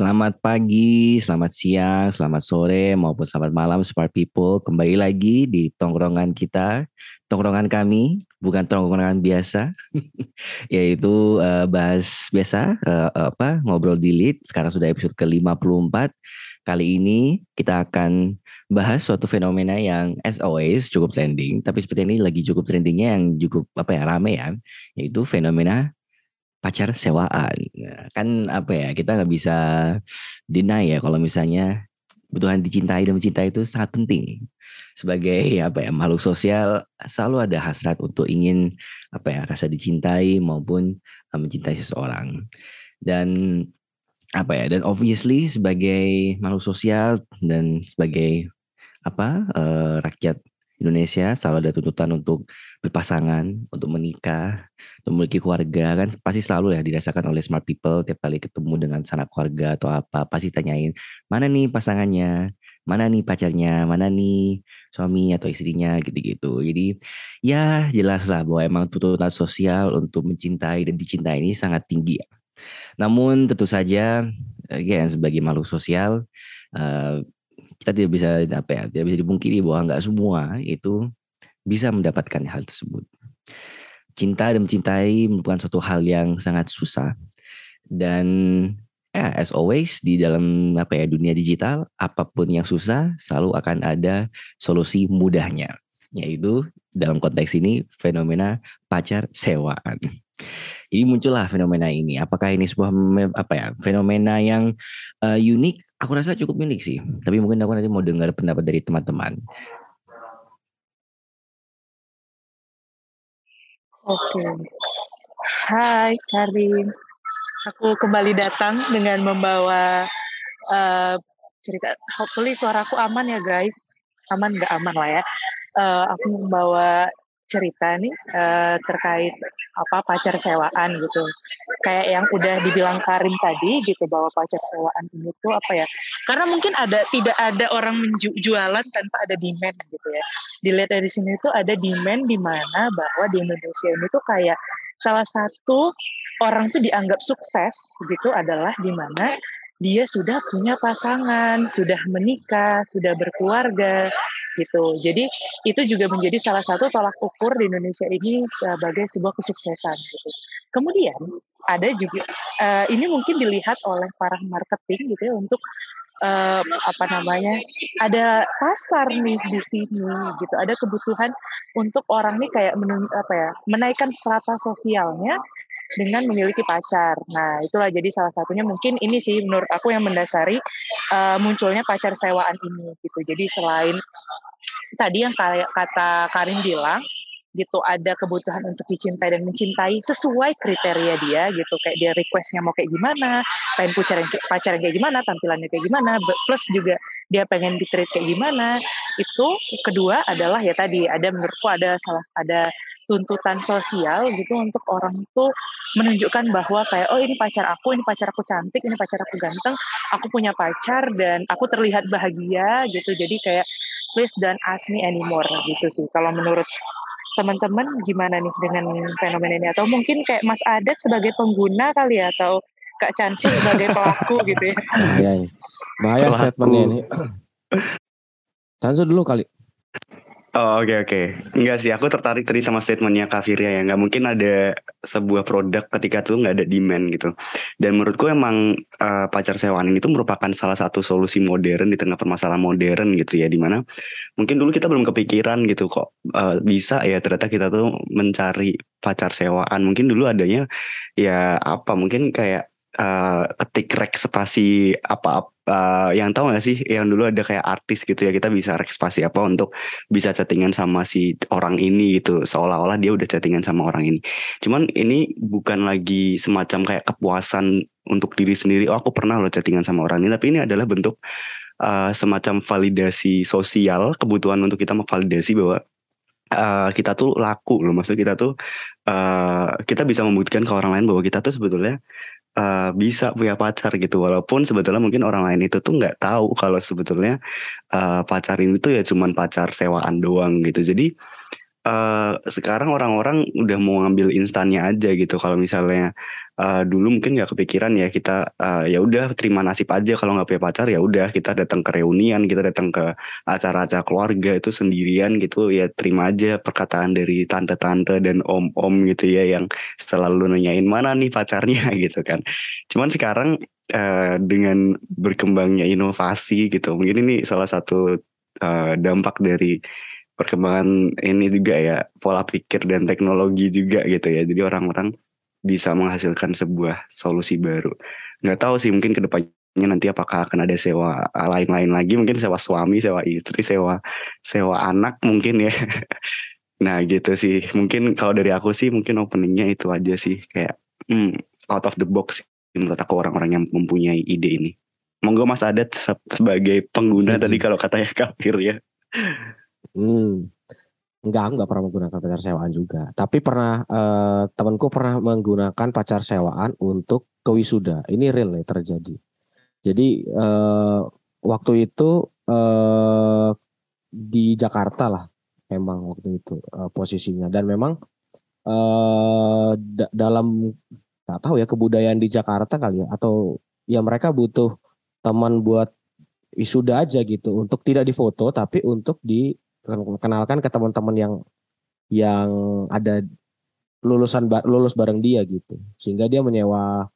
Selamat pagi, selamat siang, selamat sore, maupun selamat malam Smart People. Kembali lagi di tongkrongan kita, tongkrongan kami, bukan tongkrongan biasa, yaitu uh, bahas biasa, uh, apa ngobrol di. Sekarang sudah episode ke-54. Kali ini kita akan bahas suatu fenomena yang as always cukup trending, tapi seperti ini lagi cukup trendingnya yang cukup apa ya rame ya, yaitu fenomena pacar sewaan. Nah, kan apa ya kita nggak bisa deny ya kalau misalnya kebutuhan dicintai dan mencintai itu sangat penting sebagai apa ya makhluk sosial selalu ada hasrat untuk ingin apa ya rasa dicintai maupun uh, mencintai seseorang dan apa ya dan obviously sebagai makhluk sosial dan sebagai apa uh, rakyat Indonesia selalu ada tuntutan untuk berpasangan, untuk menikah, untuk memiliki keluarga kan pasti selalu ya dirasakan oleh smart people tiap kali ketemu dengan sanak keluarga atau apa pasti tanyain mana nih pasangannya, mana nih pacarnya, mana nih suami atau istrinya gitu-gitu. Jadi ya jelas lah bahwa emang tuntutan sosial untuk mencintai dan dicintai ini sangat tinggi ya. Namun tentu saja again sebagai makhluk sosial uh, kita tidak bisa apa ya tidak bisa dipungkiri bahwa nggak semua itu bisa mendapatkan hal tersebut. Cinta dan mencintai merupakan suatu hal yang sangat susah dan ya as always di dalam apa ya dunia digital apa pun yang susah selalu akan ada solusi mudahnya yaitu dalam konteks ini fenomena pacar sewaan. Jadi muncullah fenomena ini. Apakah ini sebuah apa ya fenomena yang uh, unik? Aku rasa cukup unik sih. Tapi mungkin aku nanti mau dengar pendapat dari teman-teman. Oke. Hai Karin. Aku kembali datang dengan membawa uh, cerita. Hopefully suaraku aman ya guys. Aman nggak aman lah ya. Uh, aku membawa cerita nih uh, terkait apa pacar sewaan gitu. Kayak yang udah dibilang Karim tadi gitu bahwa pacar sewaan ini tuh apa ya? Karena mungkin ada tidak ada orang menjualan tanpa ada demand gitu ya. Dilihat dari sini tuh ada demand di mana bahwa di Indonesia ini tuh kayak salah satu orang tuh dianggap sukses gitu adalah di mana dia sudah punya pasangan, sudah menikah, sudah berkeluarga, gitu. Jadi itu juga menjadi salah satu tolak ukur di Indonesia ini sebagai sebuah kesuksesan gitu. Kemudian ada juga uh, ini mungkin dilihat oleh para marketing gitu ya untuk uh, apa namanya ada pasar nih di sini gitu ada kebutuhan untuk orang nih kayak menun, apa ya menaikkan strata sosialnya dengan memiliki pacar. Nah, itulah jadi salah satunya mungkin ini sih menurut aku yang mendasari uh, munculnya pacar sewaan ini gitu. Jadi selain tadi yang kata Karin bilang gitu ada kebutuhan untuk dicintai dan mencintai sesuai kriteria dia gitu kayak dia requestnya mau kayak gimana pengen pacaran pacaran kayak gimana tampilannya kayak gimana plus juga dia pengen di treat kayak gimana itu kedua adalah ya tadi ada menurutku ada salah ada tuntutan sosial gitu untuk orang itu menunjukkan bahwa kayak oh ini pacar aku, ini pacar aku cantik, ini pacar aku ganteng, aku punya pacar dan aku terlihat bahagia gitu. Jadi kayak please don't ask me anymore gitu sih. Kalau menurut teman-teman gimana nih dengan fenomena ini atau mungkin kayak Mas Adat sebagai pengguna kali ya atau Kak Canci sebagai pelaku gitu ya. Iya. Bahaya statementnya ini. Tansu dulu kali. Oh oke okay, oke, okay. enggak sih aku tertarik tadi sama statementnya Kak Firya ya, nggak mungkin ada sebuah produk ketika tuh nggak ada demand gitu. Dan menurutku emang uh, pacar sewaan ini tuh merupakan salah satu solusi modern di tengah permasalahan modern gitu ya, di mana mungkin dulu kita belum kepikiran gitu kok uh, bisa ya ternyata kita tuh mencari pacar sewaan. Mungkin dulu adanya ya apa mungkin kayak uh, ketik rek spasi apa uh, yang tahu gak sih yang dulu ada kayak artis gitu ya kita bisa rek spasi apa untuk bisa chattingan sama si orang ini gitu. Seolah-olah dia udah chattingan sama orang ini. Cuman ini bukan lagi semacam kayak kepuasan untuk diri sendiri oh aku pernah loh chattingan sama orang ini. Tapi ini adalah bentuk uh, semacam validasi sosial kebutuhan untuk kita memvalidasi bahwa Uh, kita tuh laku loh. Maksud kita tuh uh, kita bisa membuktikan ke orang lain bahwa kita tuh sebetulnya uh, bisa punya pacar gitu. Walaupun sebetulnya mungkin orang lain itu tuh nggak tahu kalau sebetulnya uh, pacar ini tuh ya cuman pacar sewaan doang gitu. Jadi eh, sekarang orang-orang udah mau ngambil instannya aja gitu. Kalau misalnya eh, dulu mungkin nggak kepikiran ya kita eh, ya udah terima nasib aja kalau nggak punya pacar ya udah kita datang ke reunian, kita datang ke acara-acara keluarga itu sendirian gitu ya terima aja perkataan dari tante-tante dan om-om gitu ya yang selalu nanyain mana nih pacarnya gitu kan. Cuman sekarang eh, dengan berkembangnya inovasi gitu, mungkin ini salah satu eh, dampak dari perkembangan ini juga ya pola pikir dan teknologi juga gitu ya. Jadi orang-orang bisa menghasilkan sebuah solusi baru. Nggak tahu sih mungkin ke depannya nanti apakah akan ada sewa lain-lain lagi, mungkin sewa suami, sewa istri, sewa sewa anak mungkin ya. Nah gitu sih. Mungkin kalau dari aku sih mungkin openingnya itu aja sih kayak hmm, out of the box menurut aku orang-orang yang mempunyai ide ini. Monggo Mas Adat sebagai pengguna Setuju. tadi kalau katanya kafir ya. Hmm. Enggak, enggak pernah menggunakan pacar sewaan juga. Tapi pernah eh, temanku pernah menggunakan pacar sewaan untuk ke wisuda. Ini real ya terjadi. Jadi eh, waktu itu eh, di Jakarta lah, memang waktu itu eh, posisinya. Dan memang eh, da- dalam nggak tahu ya kebudayaan di Jakarta kali ya, atau ya mereka butuh teman buat wisuda aja gitu, untuk tidak difoto tapi untuk di kenalkan ke teman-teman yang yang ada lulusan lulus bareng dia gitu. Sehingga dia menyewa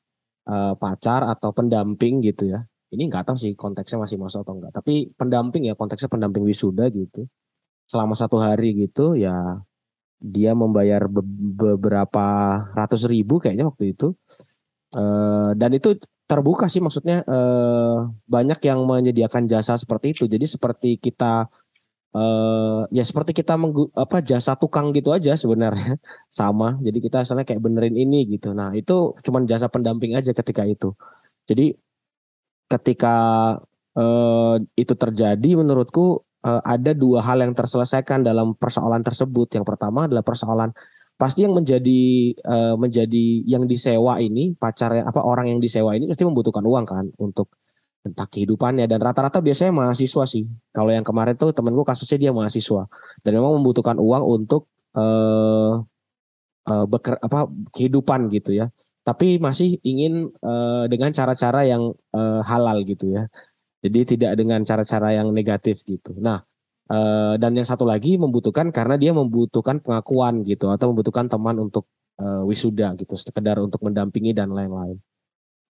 eh, pacar atau pendamping gitu ya. Ini nggak tahu sih konteksnya masih masuk atau enggak tapi pendamping ya konteksnya pendamping wisuda gitu. Selama satu hari gitu ya dia membayar be- beberapa ratus ribu kayaknya waktu itu. Eh, dan itu terbuka sih maksudnya eh, banyak yang menyediakan jasa seperti itu. Jadi seperti kita eh ya seperti kita menggu, apa jasa tukang gitu aja sebenarnya. Sama jadi kita misalnya kayak benerin ini gitu. Nah itu cuman jasa pendamping aja ketika itu. Jadi ketika eh, itu terjadi menurutku eh, ada dua hal yang terselesaikan dalam persoalan tersebut. Yang pertama adalah persoalan pasti yang menjadi eh, menjadi yang disewa ini pacar apa orang yang disewa ini pasti membutuhkan uang kan untuk tentang kehidupannya dan rata-rata biasanya mahasiswa sih. Kalau yang kemarin tuh temenku kasusnya dia mahasiswa dan memang membutuhkan uang untuk eh, beker, apa kehidupan gitu ya. Tapi masih ingin eh, dengan cara-cara yang eh, halal gitu ya. Jadi tidak dengan cara-cara yang negatif gitu. Nah, eh, dan yang satu lagi membutuhkan karena dia membutuhkan pengakuan gitu atau membutuhkan teman untuk eh, wisuda gitu, sekedar untuk mendampingi dan lain-lain.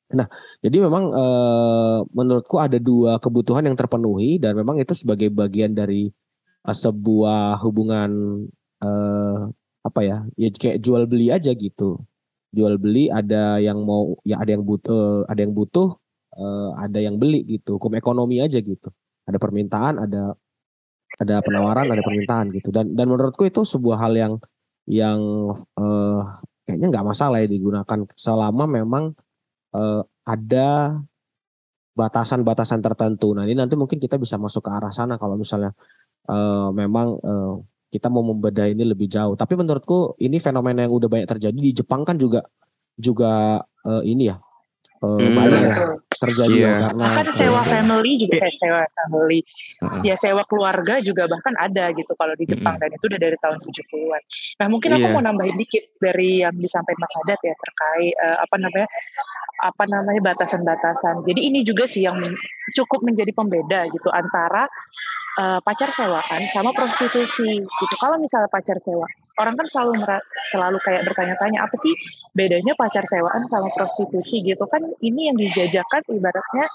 Nah, jadi memang eh, menurutku ada dua kebutuhan yang terpenuhi dan memang itu sebagai bagian dari eh, sebuah hubungan eh, apa ya? Ya kayak jual beli aja gitu. Jual beli ada yang mau ya ada yang butuh ada yang butuh eh, ada yang beli gitu. Hukum ekonomi aja gitu. Ada permintaan, ada ada penawaran, ada permintaan gitu. Dan dan menurutku itu sebuah hal yang yang eh, kayaknya nggak masalah ya digunakan selama memang eh, ada batasan-batasan tertentu. Nah ini nanti mungkin kita bisa masuk ke arah sana kalau misalnya eh, memang eh, kita mau membedah ini lebih jauh. Tapi menurutku ini fenomena yang udah banyak terjadi di Jepang kan juga juga eh, ini ya eh, Hmm. banyak ya terjadi Iya. ya karena Bahkan sewa eh, family juga eh, sewa family. Heeh. Ya sewa keluarga juga bahkan ada gitu kalau di Jepang dan itu udah dari tahun 70-an. Nah, mungkin aku Iya. mau nambahin dikit dari yang disampaikan Mas Adat ya terkait eh, apa namanya apa namanya batasan-batasan. Jadi ini juga sih yang cukup menjadi pembeda gitu antara eh, pacar sewaan sama prostitusi gitu. Kalau misalnya pacar sewa, orang kan selalu selalu kayak bertanya-tanya apa sih bedanya pacar sewaan sama prostitusi gitu kan ini yang dijajakan ibaratnya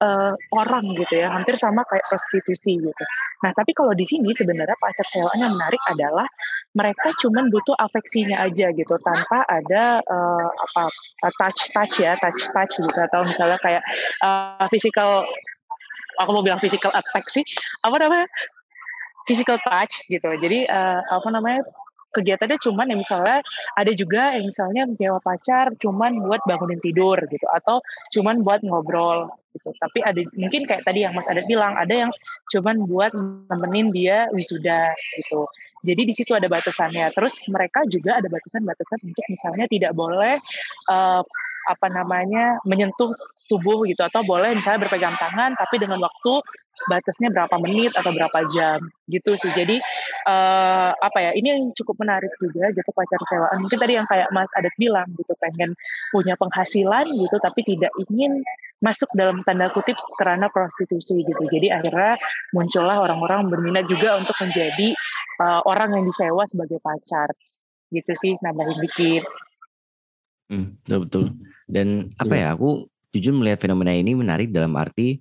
eh, orang gitu ya, hampir sama kayak prostitusi gitu. Nah, tapi kalau di sini sebenarnya pacar sewaan yang menarik adalah mereka cuman butuh afeksinya aja gitu, tanpa ada eh, apa touch touch ya, touch touch gitu atau misalnya kayak eh, physical, aku mau bilang physical attack sih, apa namanya physical touch gitu. Jadi eh, apa namanya kegiatannya cuman yang misalnya ada juga yang misalnya nyewa pacar cuman buat bangunin tidur gitu atau cuman buat ngobrol gitu. Tapi ada mungkin kayak tadi yang Mas Adat bilang ada yang cuman buat nemenin dia wisuda gitu. Jadi di situ ada batasannya. Terus mereka juga ada batasan-batasan untuk misalnya tidak boleh eh, apa namanya menyentuh tubuh gitu atau boleh misalnya berpegang tangan tapi dengan waktu batasnya berapa menit atau berapa jam gitu sih. Jadi uh, apa ya ini yang cukup menarik juga gitu pacar sewaan. Mungkin tadi yang kayak Mas Adat bilang gitu pengen punya penghasilan gitu tapi tidak ingin masuk dalam tanda kutip kerana prostitusi gitu. Jadi akhirnya muncullah orang-orang berminat juga untuk menjadi uh, orang yang disewa sebagai pacar. Gitu sih nambahin dikit. Hmm, betul betul. Dan apa iya. ya aku jujur melihat fenomena ini menarik dalam arti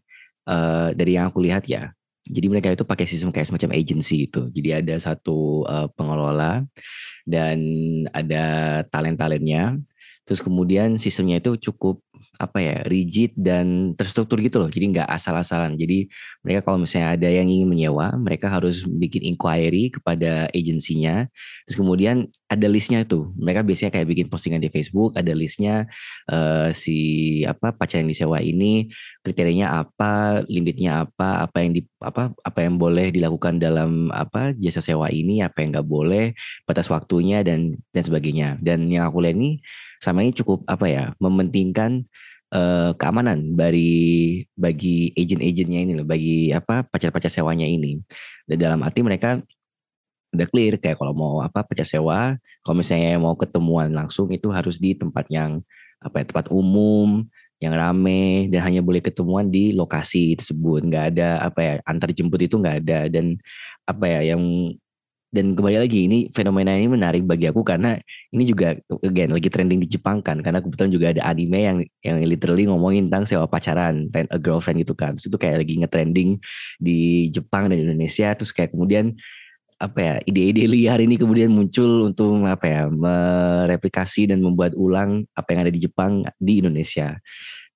uh, dari yang aku lihat ya. Jadi mereka itu pakai sistem kayak semacam agency itu. Jadi ada satu uh, pengelola dan ada talent-talentnya. Terus kemudian sistemnya itu cukup apa ya rigid dan terstruktur gitu loh jadi nggak asal-asalan jadi mereka kalau misalnya ada yang ingin menyewa mereka harus bikin inquiry kepada agensinya terus kemudian ada listnya itu mereka biasanya kayak bikin postingan di Facebook ada listnya uh, si apa pacar yang disewa ini kriterianya apa limitnya apa apa yang di apa apa yang boleh dilakukan dalam apa jasa sewa ini apa yang nggak boleh batas waktunya dan dan sebagainya dan yang aku lihat ini sama ini cukup apa ya mementingkan uh, keamanan bagi bagi agent-agentnya ini loh, bagi apa pacar-pacar sewanya ini. Dan dalam arti mereka udah clear kayak kalau mau apa pacar sewa, kalau misalnya mau ketemuan langsung itu harus di tempat yang apa ya tempat umum yang rame dan hanya boleh ketemuan di lokasi tersebut. Nggak ada apa ya antar jemput itu nggak ada. Dan apa ya yang dan kembali lagi ini fenomena ini menarik bagi aku karena ini juga again lagi trending di Jepang kan karena kebetulan juga ada anime yang yang literally ngomongin tentang sewa pacaran rent a girlfriend gitu kan. Terus itu kayak lagi ngetrending di Jepang dan Indonesia terus kayak kemudian apa ya ide-ide liar ini kemudian muncul untuk apa ya mereplikasi dan membuat ulang apa yang ada di Jepang di Indonesia.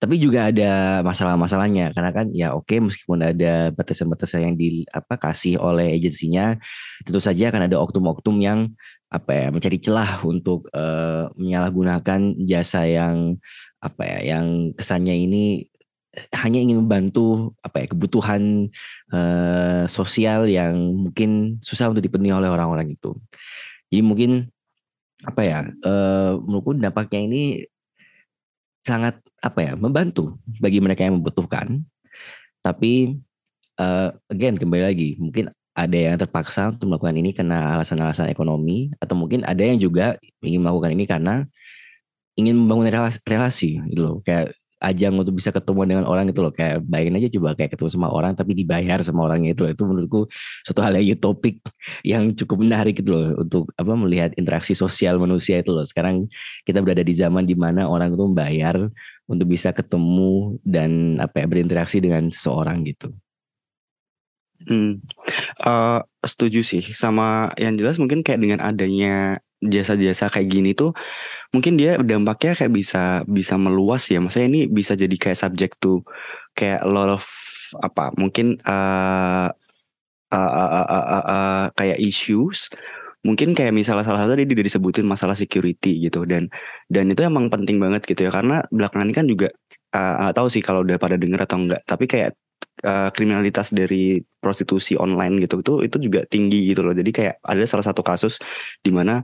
Tapi juga ada masalah-masalahnya karena kan ya oke meskipun ada batasan-batasan yang di apa kasih oleh agensinya tentu saja akan ada oknum-oknum yang apa ya mencari celah untuk uh, menyalahgunakan jasa yang apa ya yang kesannya ini hanya ingin membantu apa ya kebutuhan uh, sosial yang mungkin susah untuk dipenuhi oleh orang-orang itu. Jadi mungkin apa ya uh, menurutku dampaknya ini sangat apa ya membantu bagi mereka yang membutuhkan. Tapi uh, again kembali lagi mungkin ada yang terpaksa untuk melakukan ini karena alasan-alasan ekonomi atau mungkin ada yang juga ingin melakukan ini karena ingin membangun relasi, relasi gitu loh kayak ajang untuk bisa ketemu dengan orang itu loh. Kayak bayangin aja coba kayak ketemu sama orang tapi dibayar sama orangnya itu loh. itu menurutku suatu hal yang utopik yang cukup menarik gitu loh untuk apa melihat interaksi sosial manusia itu loh. Sekarang kita berada di zaman di mana orang itu membayar untuk bisa ketemu dan apa ya berinteraksi dengan seseorang gitu. Hmm, uh, setuju sih. Sama yang jelas mungkin kayak dengan adanya jasa-jasa kayak gini tuh mungkin dia dampaknya kayak bisa bisa meluas ya. Maksudnya ini bisa jadi kayak subject tuh kayak a lot of apa mungkin uh, uh, uh, uh, uh, uh, uh, kayak issues. Mungkin kayak misalnya salah satu tadi dia disebutin masalah security gitu. Dan dan itu emang penting banget gitu ya. Karena belakangan ini kan juga uh, tahu sih kalau udah pada denger atau enggak tapi kayak uh, kriminalitas dari prostitusi online gitu itu itu juga tinggi gitu loh. Jadi kayak ada salah satu kasus di mana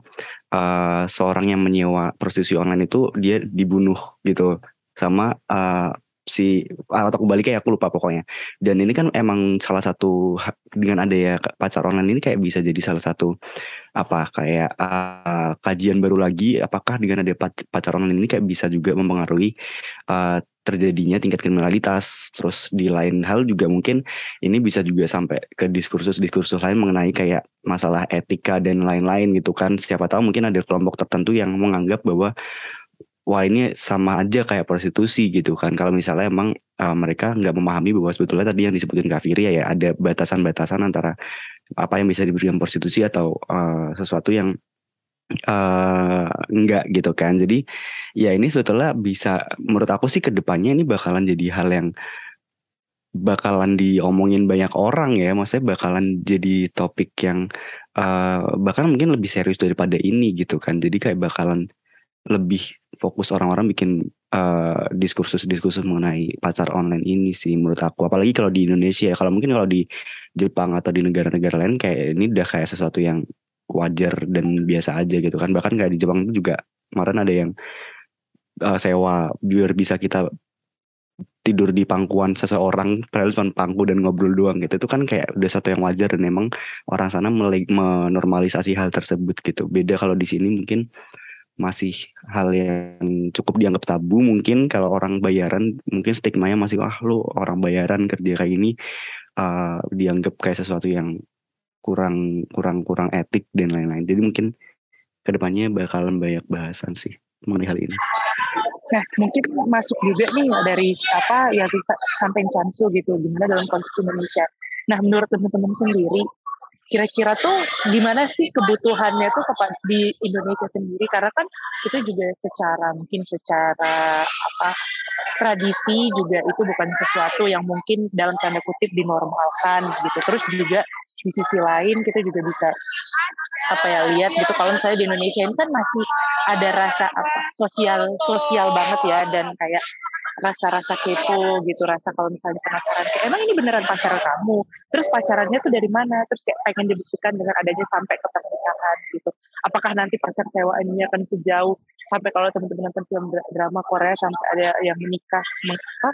uh, seorang yang menyewa prostitusi online itu dia dibunuh gitu sama uh, si atau kembali kayak aku lupa pokoknya dan ini kan emang salah satu dengan ada ya pacar online ini kayak bisa jadi salah satu apa kayak uh, kajian baru lagi apakah dengan ada pacar online ini kayak bisa juga mempengaruhi uh, terjadinya tingkat kriminalitas. Terus di lain hal juga mungkin ini bisa juga sampai ke diskursus-diskursus lain mengenai kayak masalah etika dan lain-lain gitu kan. Siapa tahu mungkin ada kelompok tertentu yang menganggap bahwa wah ini sama aja kayak prostitusi gitu kan. Kalau misalnya emang uh, mereka nggak memahami bahwa sebetulnya tadi yang disebutin kafir ya ada batasan-batasan antara apa yang bisa diberikan prostitusi atau uh, sesuatu yang uh, enggak gitu kan. Jadi ya ini sebetulnya bisa menurut aku sih ke depannya ini bakalan jadi hal yang bakalan diomongin banyak orang ya. Maksudnya bakalan jadi topik yang uh, bahkan mungkin lebih serius daripada ini gitu kan. Jadi kayak bakalan lebih fokus orang-orang bikin uh, diskursus-diskursus mengenai pacar online ini sih menurut aku. Apalagi kalau di Indonesia ya. Kalau mungkin kalau di Jepang atau di negara-negara lain kayak ini udah kayak sesuatu yang wajar dan biasa aja gitu kan. Bahkan kayak di Jepang itu juga kemarin ada yang uh, sewa biar bisa kita tidur di pangkuan seseorang padahal pangku dan ngobrol doang gitu. Itu kan kayak udah satu yang wajar dan emang orang sana menormalisasi hal tersebut gitu. Beda kalau di sini mungkin masih hal yang cukup dianggap tabu. Mungkin kalau orang bayaran mungkin stigmanya masih wah lu orang bayaran kerja kayak ini uh, dianggap kayak sesuatu yang kurang kurang kurang etik dan lain-lain jadi mungkin ke depannya bakalan banyak bahasan sih mengenai hal ini. Nah, mungkin masuk juga nih dari apa bisa sampai Chansu gitu, gimana dalam konteks Indonesia. Nah, menurut teman-teman sendiri, kira-kira tuh gimana sih kebutuhannya tuh kepada di Indonesia sendiri? Karena kan itu juga secara mungkin secara apa tradisi juga itu bukan sesuatu yang mungkin dalam tanda kutip dinormalkan gitu. Terus juga di sisi lain kita juga bisa apa ya lihat gitu. Kalau misalnya di Indonesia ini kan masih ada rasa apa sosial sosial banget ya. Dan kayak rasa-rasa kepo gitu rasa kalau misalnya penasaran emang ini beneran pacar kamu? Terus pacarannya tuh dari mana? Terus kayak pengen dibuktikan dengan adanya sampai ke pernikahan gitu. Apakah nanti pacar sewaannya akan sejauh sampai kalau teman-teman nonton film drama Korea sampai ada yang menikah apa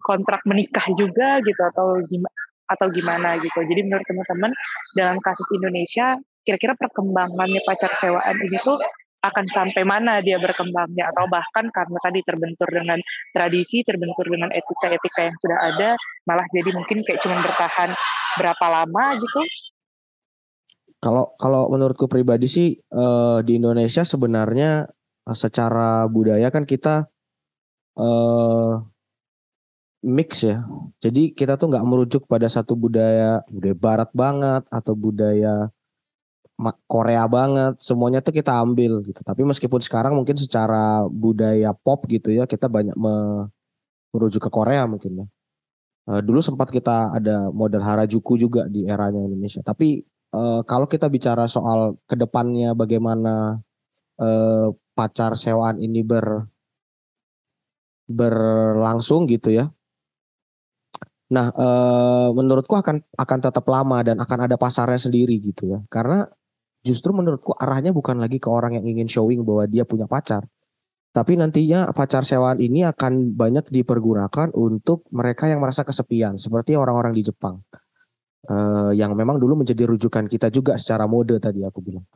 kontrak menikah juga gitu atau gimana atau gimana gitu. Jadi menurut teman-teman dalam kasus Indonesia kira-kira perkembangannya pacar sewaan ini tuh akan sampai mana dia berkembangnya atau bahkan karena tadi terbentur dengan tradisi, terbentur dengan etika-etika yang sudah ada, malah jadi mungkin kayak cuma bertahan berapa lama gitu. Kalau kalau menurutku pribadi sih uh, di Indonesia sebenarnya uh, secara budaya kan kita uh, mix ya. Jadi kita tuh nggak merujuk pada satu budaya budaya Barat banget atau budaya Korea banget, semuanya tuh kita ambil gitu. Tapi meskipun sekarang mungkin secara budaya pop gitu ya, kita banyak merujuk ke Korea mungkin ya. Uh, dulu sempat kita ada model Harajuku juga di eranya Indonesia. Tapi uh, kalau kita bicara soal ke depannya bagaimana uh, pacar sewaan ini ber berlangsung gitu ya. Nah, e, menurutku akan akan tetap lama dan akan ada pasarnya sendiri gitu ya. Karena justru menurutku arahnya bukan lagi ke orang yang ingin showing bahwa dia punya pacar. Tapi nantinya pacar sewaan ini akan banyak dipergunakan untuk mereka yang merasa kesepian, seperti orang-orang di Jepang. Uh, yang memang dulu menjadi rujukan kita juga secara mode tadi aku bilang.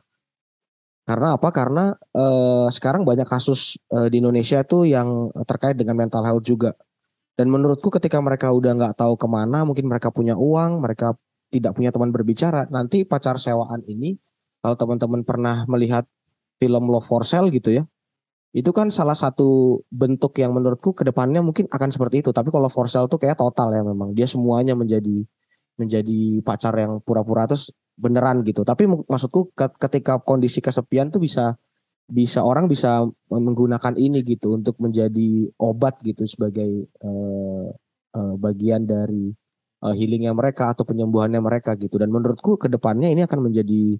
Karena apa? Karena uh, sekarang banyak kasus uh, di Indonesia itu yang terkait dengan mental health juga. Dan menurutku ketika mereka udah nggak tahu ke mana, mungkin mereka punya uang, mereka tidak punya teman berbicara, nanti pacar sewaan ini kalau teman-teman pernah melihat film Love for Sale gitu ya, itu kan salah satu bentuk yang menurutku ke depannya mungkin akan seperti itu. Tapi kalau for sale tuh kayak total ya memang dia semuanya menjadi menjadi pacar yang pura-pura terus beneran gitu. Tapi maksudku ketika kondisi kesepian tuh bisa bisa orang bisa menggunakan ini gitu untuk menjadi obat gitu sebagai uh, uh, bagian dari uh, healingnya mereka atau penyembuhannya mereka gitu. Dan menurutku ke depannya ini akan menjadi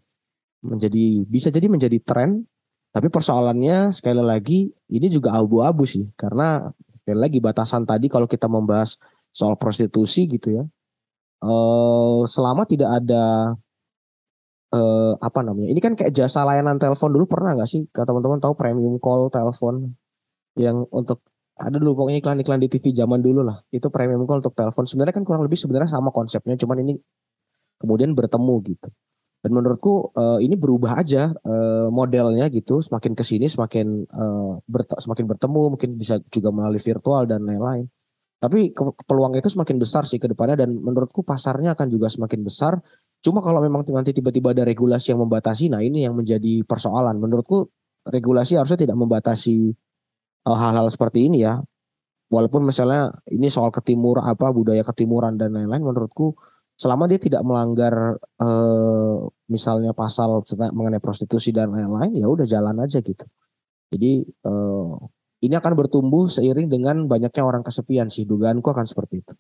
menjadi bisa jadi menjadi tren. Tapi persoalannya sekali lagi ini juga abu-abu sih. Karena sekali lagi batasan tadi kalau kita membahas soal prostitusi gitu ya. Eh, selama tidak ada eh, apa namanya ini kan kayak jasa layanan telepon dulu pernah nggak sih? Teman-teman tahu premium call telepon? Yang untuk ada dulu pokoknya iklan-iklan di TV zaman dulu lah. Itu premium call untuk telepon. Sebenarnya kan kurang lebih sebenarnya sama konsepnya cuman ini kemudian bertemu gitu dan menurutku uh, ini berubah aja uh, modelnya gitu. Semakin ke sini semakin uh, bert semakin bertemu mungkin bisa juga melalui virtual dan lain-lain. Tapi ke peluang itu semakin besar sih ke depannya dan menurutku pasarnya akan juga semakin besar. Cuma kalau memang nanti tiba-tiba ada regulasi yang membatasi nah ini yang menjadi persoalan. Menurutku regulasi harusnya tidak membatasi hal-hal uh, seperti ini ya. Walaupun misalnya ini soal ketimur apa budaya ketimuran dan lain-lain menurutku selama dia tidak melanggar eh, misalnya pasal mengenai prostitusi dan lain-lain ya udah jalan aja gitu. Jadi eh, ini akan bertumbuh seiring dengan banyaknya orang kesepian sih. Dugaanku akan seperti itu.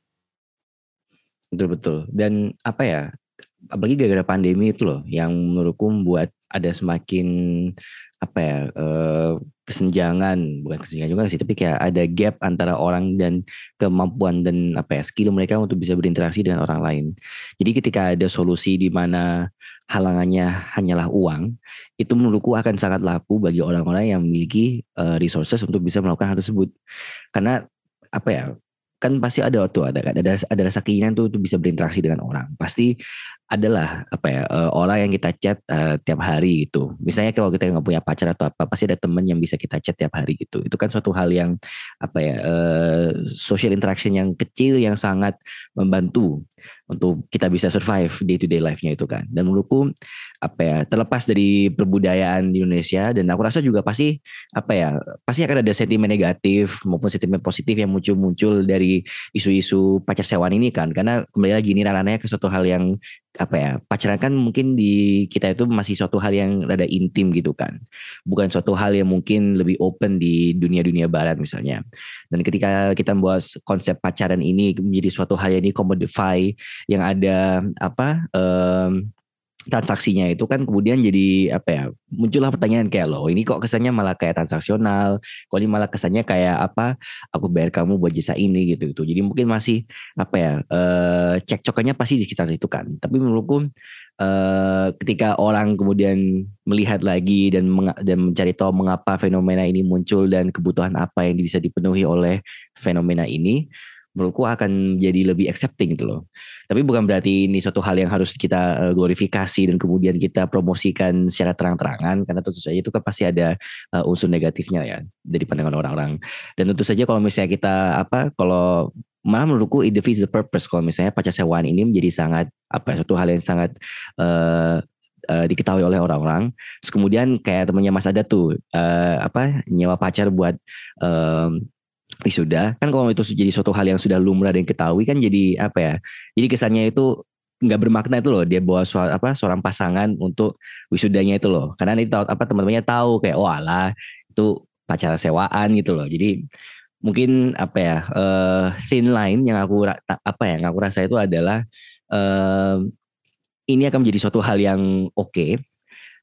Betul betul. Dan apa ya apalagi gara-gara pandemi itu loh yang menurutku membuat ada semakin apa ya eh, kesenjangan. Bukan kesenjangan juga sih tapi kayak ada gap antara orang dan kemampuan dan apa ya skill mereka untuk bisa berinteraksi dengan orang lain. Jadi ketika ada solusi di mana halangannya hanyalah uang itu menurutku akan sangat laku bagi orang-orang yang memiliki uh, resources untuk bisa melakukan hal tersebut. Karena apa ya kan pasti ada waktu ada ada ada rasa keinginan tuh untuk bisa berinteraksi dengan orang pasti adalah apa ya uh, orang yang kita chat uh, tiap hari gitu. Misalnya kalau kita nggak punya pacar atau apa, pasti ada teman yang bisa kita chat tiap hari gitu. Itu kan suatu hal yang apa ya uh, social interaction yang kecil yang sangat membantu untuk kita bisa survive day to day life-nya itu kan. Dan menurutku apa ya terlepas dari perbudayaan di Indonesia dan aku rasa juga pasti apa ya pasti akan ada sentimen negatif maupun sentimen positif yang muncul-muncul dari isu-isu pacar sewaan ini kan. Karena kembali lagi ini ranahnya ke suatu hal yang apa ya pacaran kan mungkin di kita itu masih suatu hal yang rada intim gitu kan bukan suatu hal yang mungkin lebih open di dunia-dunia barat misalnya dan ketika kita membuat konsep pacaran ini menjadi suatu hal yang commodify yang ada apa um, transaksinya itu kan kemudian jadi apa ya muncullah pertanyaan kayak lo ini kok kesannya malah kayak transaksional? Kok ini malah kesannya kayak apa aku bayar kamu buat jasa ini gitu itu jadi mungkin masih apa ya eh, cekcokannya pasti di sekitar itu kan. Tapi menurutku eh, ketika orang kemudian melihat lagi dan dan mencari tahu mengapa fenomena ini muncul dan kebutuhan apa yang bisa dipenuhi oleh fenomena ini menurutku akan jadi lebih accepting gitu loh. Tapi bukan berarti ini suatu hal yang harus kita eh, glorifikasi dan kemudian kita promosikan secara terang-terangan karena tentu saja itu kan pasti ada uh, unsur negatifnya ya dari pandangan orang-orang. Dan tentu saja kalau misalnya kita apa kalau malah menurutku it defeats the purpose kalau misalnya pacar sewaan ini menjadi sangat apa suatu hal yang sangat uh, uh, diketahui oleh orang-orang. Kemudian kayak temannya Mas ada tuh uh, apa nyewa pacar buat um, wisuda. Kan kalau itu jadi suatu hal yang sudah lumrah dan ketahui kan jadi apa ya jadi kesannya itu nggak bermakna itu loh dia bawa suara, apa seorang pasangan untuk wisudanya itu loh. Karena ini tahu apa teman-temannya tahu kayak oh alah itu pacar sewaan gitu loh. Jadi mungkin apa ya uh, scene lain yang aku apa ya yang aku rasa itu adalah uh, ini akan menjadi suatu hal yang oke okay,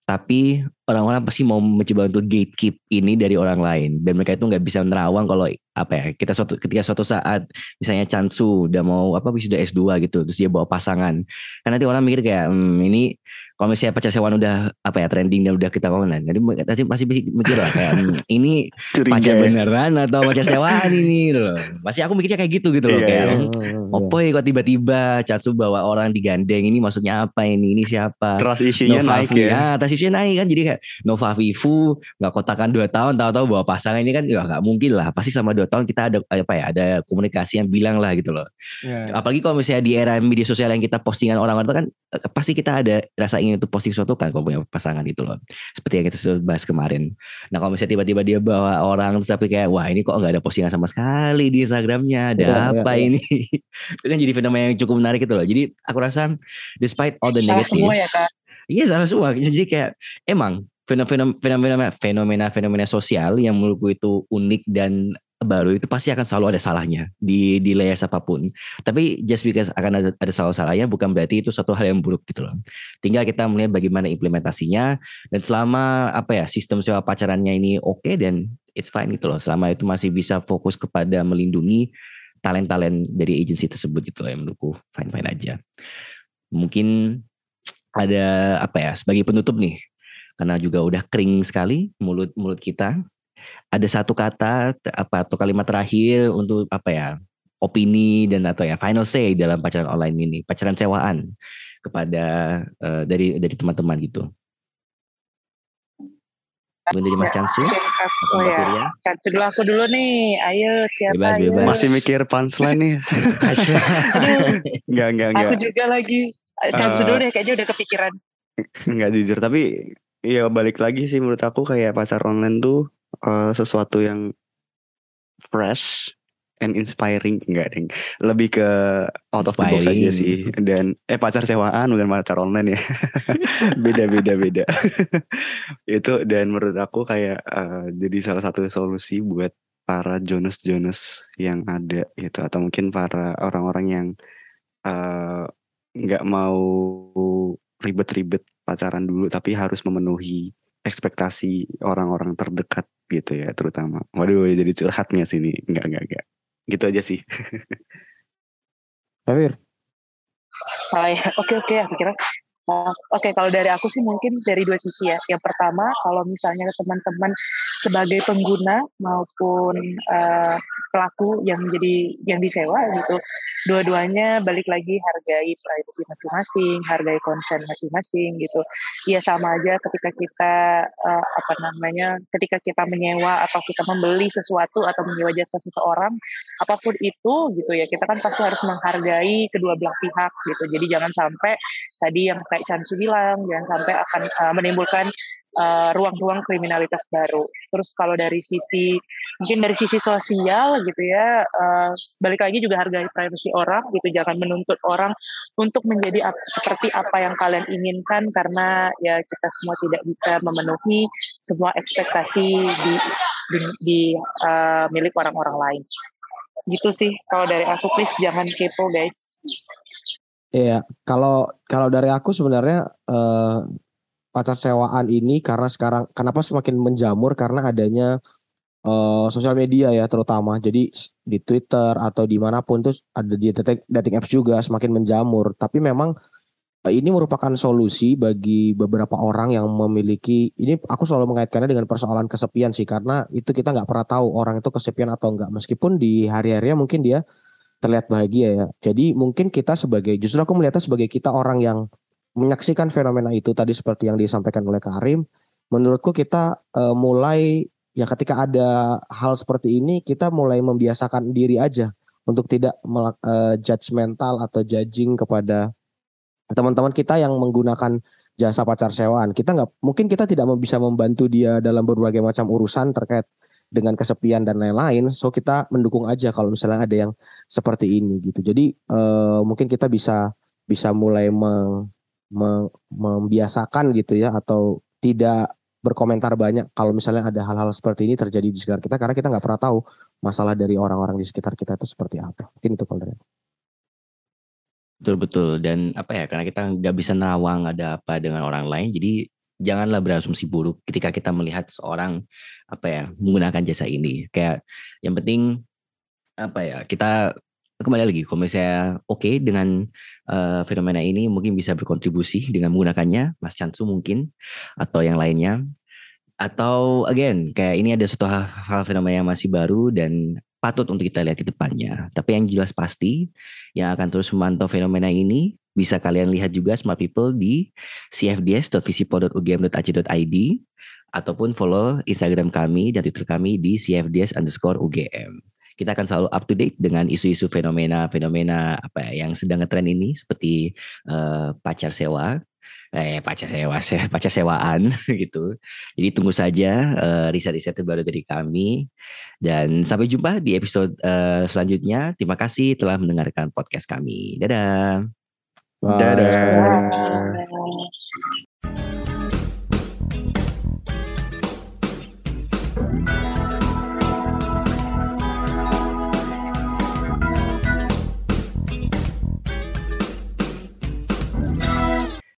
tapi orang-orang pasti mau mencoba untuk gatekeep ini dari orang lain. Dan mereka itu nggak bisa menerawang kalau apa ya kita suatu ketika suatu saat misalnya Chansu udah mau apa sudah S2 gitu terus dia bawa pasangan. Kan nanti orang mikir kayak hmm, ini kalau misalnya pacar sewan udah apa ya trending dan udah kita kawanan jadi pasti pasti mikir lah kayak hmm, ini Curiga pacar ya. beneran atau pacar sewaan ini? Gitu loh. Pasti aku mikirnya kayak gitu gitu loh iya, kayak iya. Hmm, opo ya kok tiba-tiba Chansu bawa orang digandeng ini maksudnya apa ini ini siapa? Trust isunya naik ya, ya trust isunya naik kan. Jadi kayak Nova Vivu nggak kotakan dua tahun tahu-tahu bawa pasangan ini kan ya nggak mungkin lah pasti sama dua tahun kita ada apa ya ada komunikasi yang bilang lah gitu loh. Yeah. apalagi kalau misalnya di era media sosial yang kita postingan orang-orang itu kan eh, pasti kita ada rasa ingin untuk posting sesuatu kan kalau punya pasangan itu loh. Seperti yang kita sudah bahas kemarin. Nah kalau misalnya tiba-tiba dia bawa orang terus tapi kayak wah ini kok nggak ada postingan sama sekali di Instagramnya ada yeah, apa yeah, ini? Itu kan jadi fenomena yang cukup menarik itu loh. Jadi aku rasa despite all the negatives ya, Iya salah semua. Jadi kayak emang fenomena fenomena fenomena sosial yang menurutku itu unik dan baru itu pasti akan selalu ada salahnya di di layer apa pun. Tapi just because akan ada, ada salah-salahnya bukan berarti itu satu hal yang buruk gitu loh. Tinggal kita melihat bagaimana implementasinya dan selama apa ya sistem sewa pacarannya ini oke okay, dan it's fine gitu loh. Selama itu masih bisa fokus kepada melindungi talent-talent dari agensi tersebut gitu loh yang menurutku fine-fine aja. Mungkin ada apa ya sebagai penutup nih karena juga udah kering sekali mulut mulut kita ada satu kata apa atau kalimat terakhir untuk apa ya opini dan atau ya final say dalam pacaran online ini pacaran sewaan kepada uh, dari dari teman-teman gitu Mungkin dari Mas Chansu ya, Chansu dulu aku dulu nih. Ayo siapa? Bebas, bebas. Masih mikir punchline nih. enggak, enggak, enggak. Aku juga lagi. Chansu uh, dulu deh, kayaknya udah kepikiran. Enggak jujur, tapi Iya balik lagi sih menurut aku kayak pacar online tuh uh, sesuatu yang fresh and inspiring. Enggak ding lebih ke out of the box aja sih. Dan eh pacar sewaan bukan pacar online ya. Beda beda beda. Itu dan menurut aku kayak uh, jadi salah satu solusi buat para Jonas Jonas yang ada gitu. Atau mungkin para orang-orang yang uh, nggak mau ribet-ribet pacaran dulu tapi harus memenuhi ekspektasi orang-orang terdekat gitu ya terutama. Waduh jadi curhatnya sini. Enggak enggak enggak. Gitu aja sih. Oh ya, oke oke, aku kira Oke, okay, kalau dari aku sih mungkin dari dua sisi ya. Yang pertama, kalau misalnya teman-teman sebagai pengguna maupun uh, pelaku yang jadi yang disewa gitu, dua-duanya balik lagi hargai privacy masing-masing, hargai konsen masing-masing gitu. Iya sama aja ketika kita uh, apa namanya, ketika kita menyewa atau kita membeli sesuatu atau menyewa jasa seseorang, apa pun itu gitu ya, kita kan pasti harus menghargai kedua belah pihak gitu. Jadi jangan sampai tadi yang kayak Chansu bilang jangan sampai akan uh, menimbulkan eh, ruang-ruang uh, kriminalitas baru. Terus kalau dari sisi mungkin dari sisi sosial gitu ya, uh, balik lagi juga hargai privasi orang gitu, jangan menuntut orang untuk menjadi ap seperti apa yang kalian inginkan karena ya kita semua tidak bisa memenuhi semua ekspektasi di di, di uh, milik orang-orang lain. Gitu sih kalau dari aku please jangan kepo guys. Iya, kalau kalau dari aku sebenarnya eh, pacar sewaan ini karena sekarang kenapa semakin menjamur karena adanya eh, sosial media ya terutama. Jadi di Twitter atau di mana pun tuh ada di dating, dating apps juga semakin menjamur. Tapi memang eh, ini merupakan solusi bagi beberapa orang yang memiliki ini aku selalu mengaitkannya dengan persoalan kesepian sih karena itu kita nggak pernah tahu orang itu kesepian atau enggak meskipun di hari-harinya mungkin dia terlihat bahagia ya. Jadi mungkin kita sebagai justru aku melihatnya sebagai kita orang yang menyaksikan fenomena itu tadi seperti yang disampaikan oleh Karim, menurutku kita uh, mulai ya ketika ada hal seperti ini kita mulai membiasakan diri aja untuk tidak uh, judgmental atau judging kepada teman-teman kita yang menggunakan jasa pacar sewaan. Kita nggak mungkin kita tidak bisa membantu dia dalam berbagai macam urusan terkait dengan kesepian dan lain-lain. So kita mendukung aja kalau misalnya ada yang seperti ini gitu. Jadi uh, mungkin kita bisa bisa mulai meng, meng, membiasakan gitu ya atau tidak berkomentar banyak kalau misalnya ada hal-hal seperti ini terjadi di sekitar kita karena kita nggak pernah tahu masalah dari orang-orang di sekitar kita itu seperti apa. Mungkin itu kalau Betul betul dan apa ya karena kita nggak bisa nerawang ada apa dengan orang lain jadi janganlah berasumsi buruk ketika kita melihat seorang apa ya menggunakan jasa ini. Kayak yang penting apa ya kita kembali lagi kalau misalnya oke okay dengan uh, fenomena ini mungkin bisa berkontribusi dengan menggunakannya Mas Chansu mungkin atau yang lainnya atau again kayak ini ada suatu hal, hal fenomena yang masih baru dan patut untuk kita lihat di depannya. Tapi yang jelas pasti yang akan terus memantau fenomena ini bisa kalian lihat juga smart people di cfds.visipol.ugm.ac.id ataupun follow Instagram kami dan Twitter kami di cfds underscore UGM. Kita akan selalu up to date dengan isu-isu fenomena-fenomena apa ya, yang sedang ngetren ini seperti uh, pacar sewa, eh pacar sewa, pacar sewaan gitu. Jadi tunggu saja uh, riset-riset terbaru dari kami dan sampai jumpa di episode uh, selanjutnya. Terima kasih telah mendengarkan podcast kami. Dadah. Bye. Dadah. Dadah.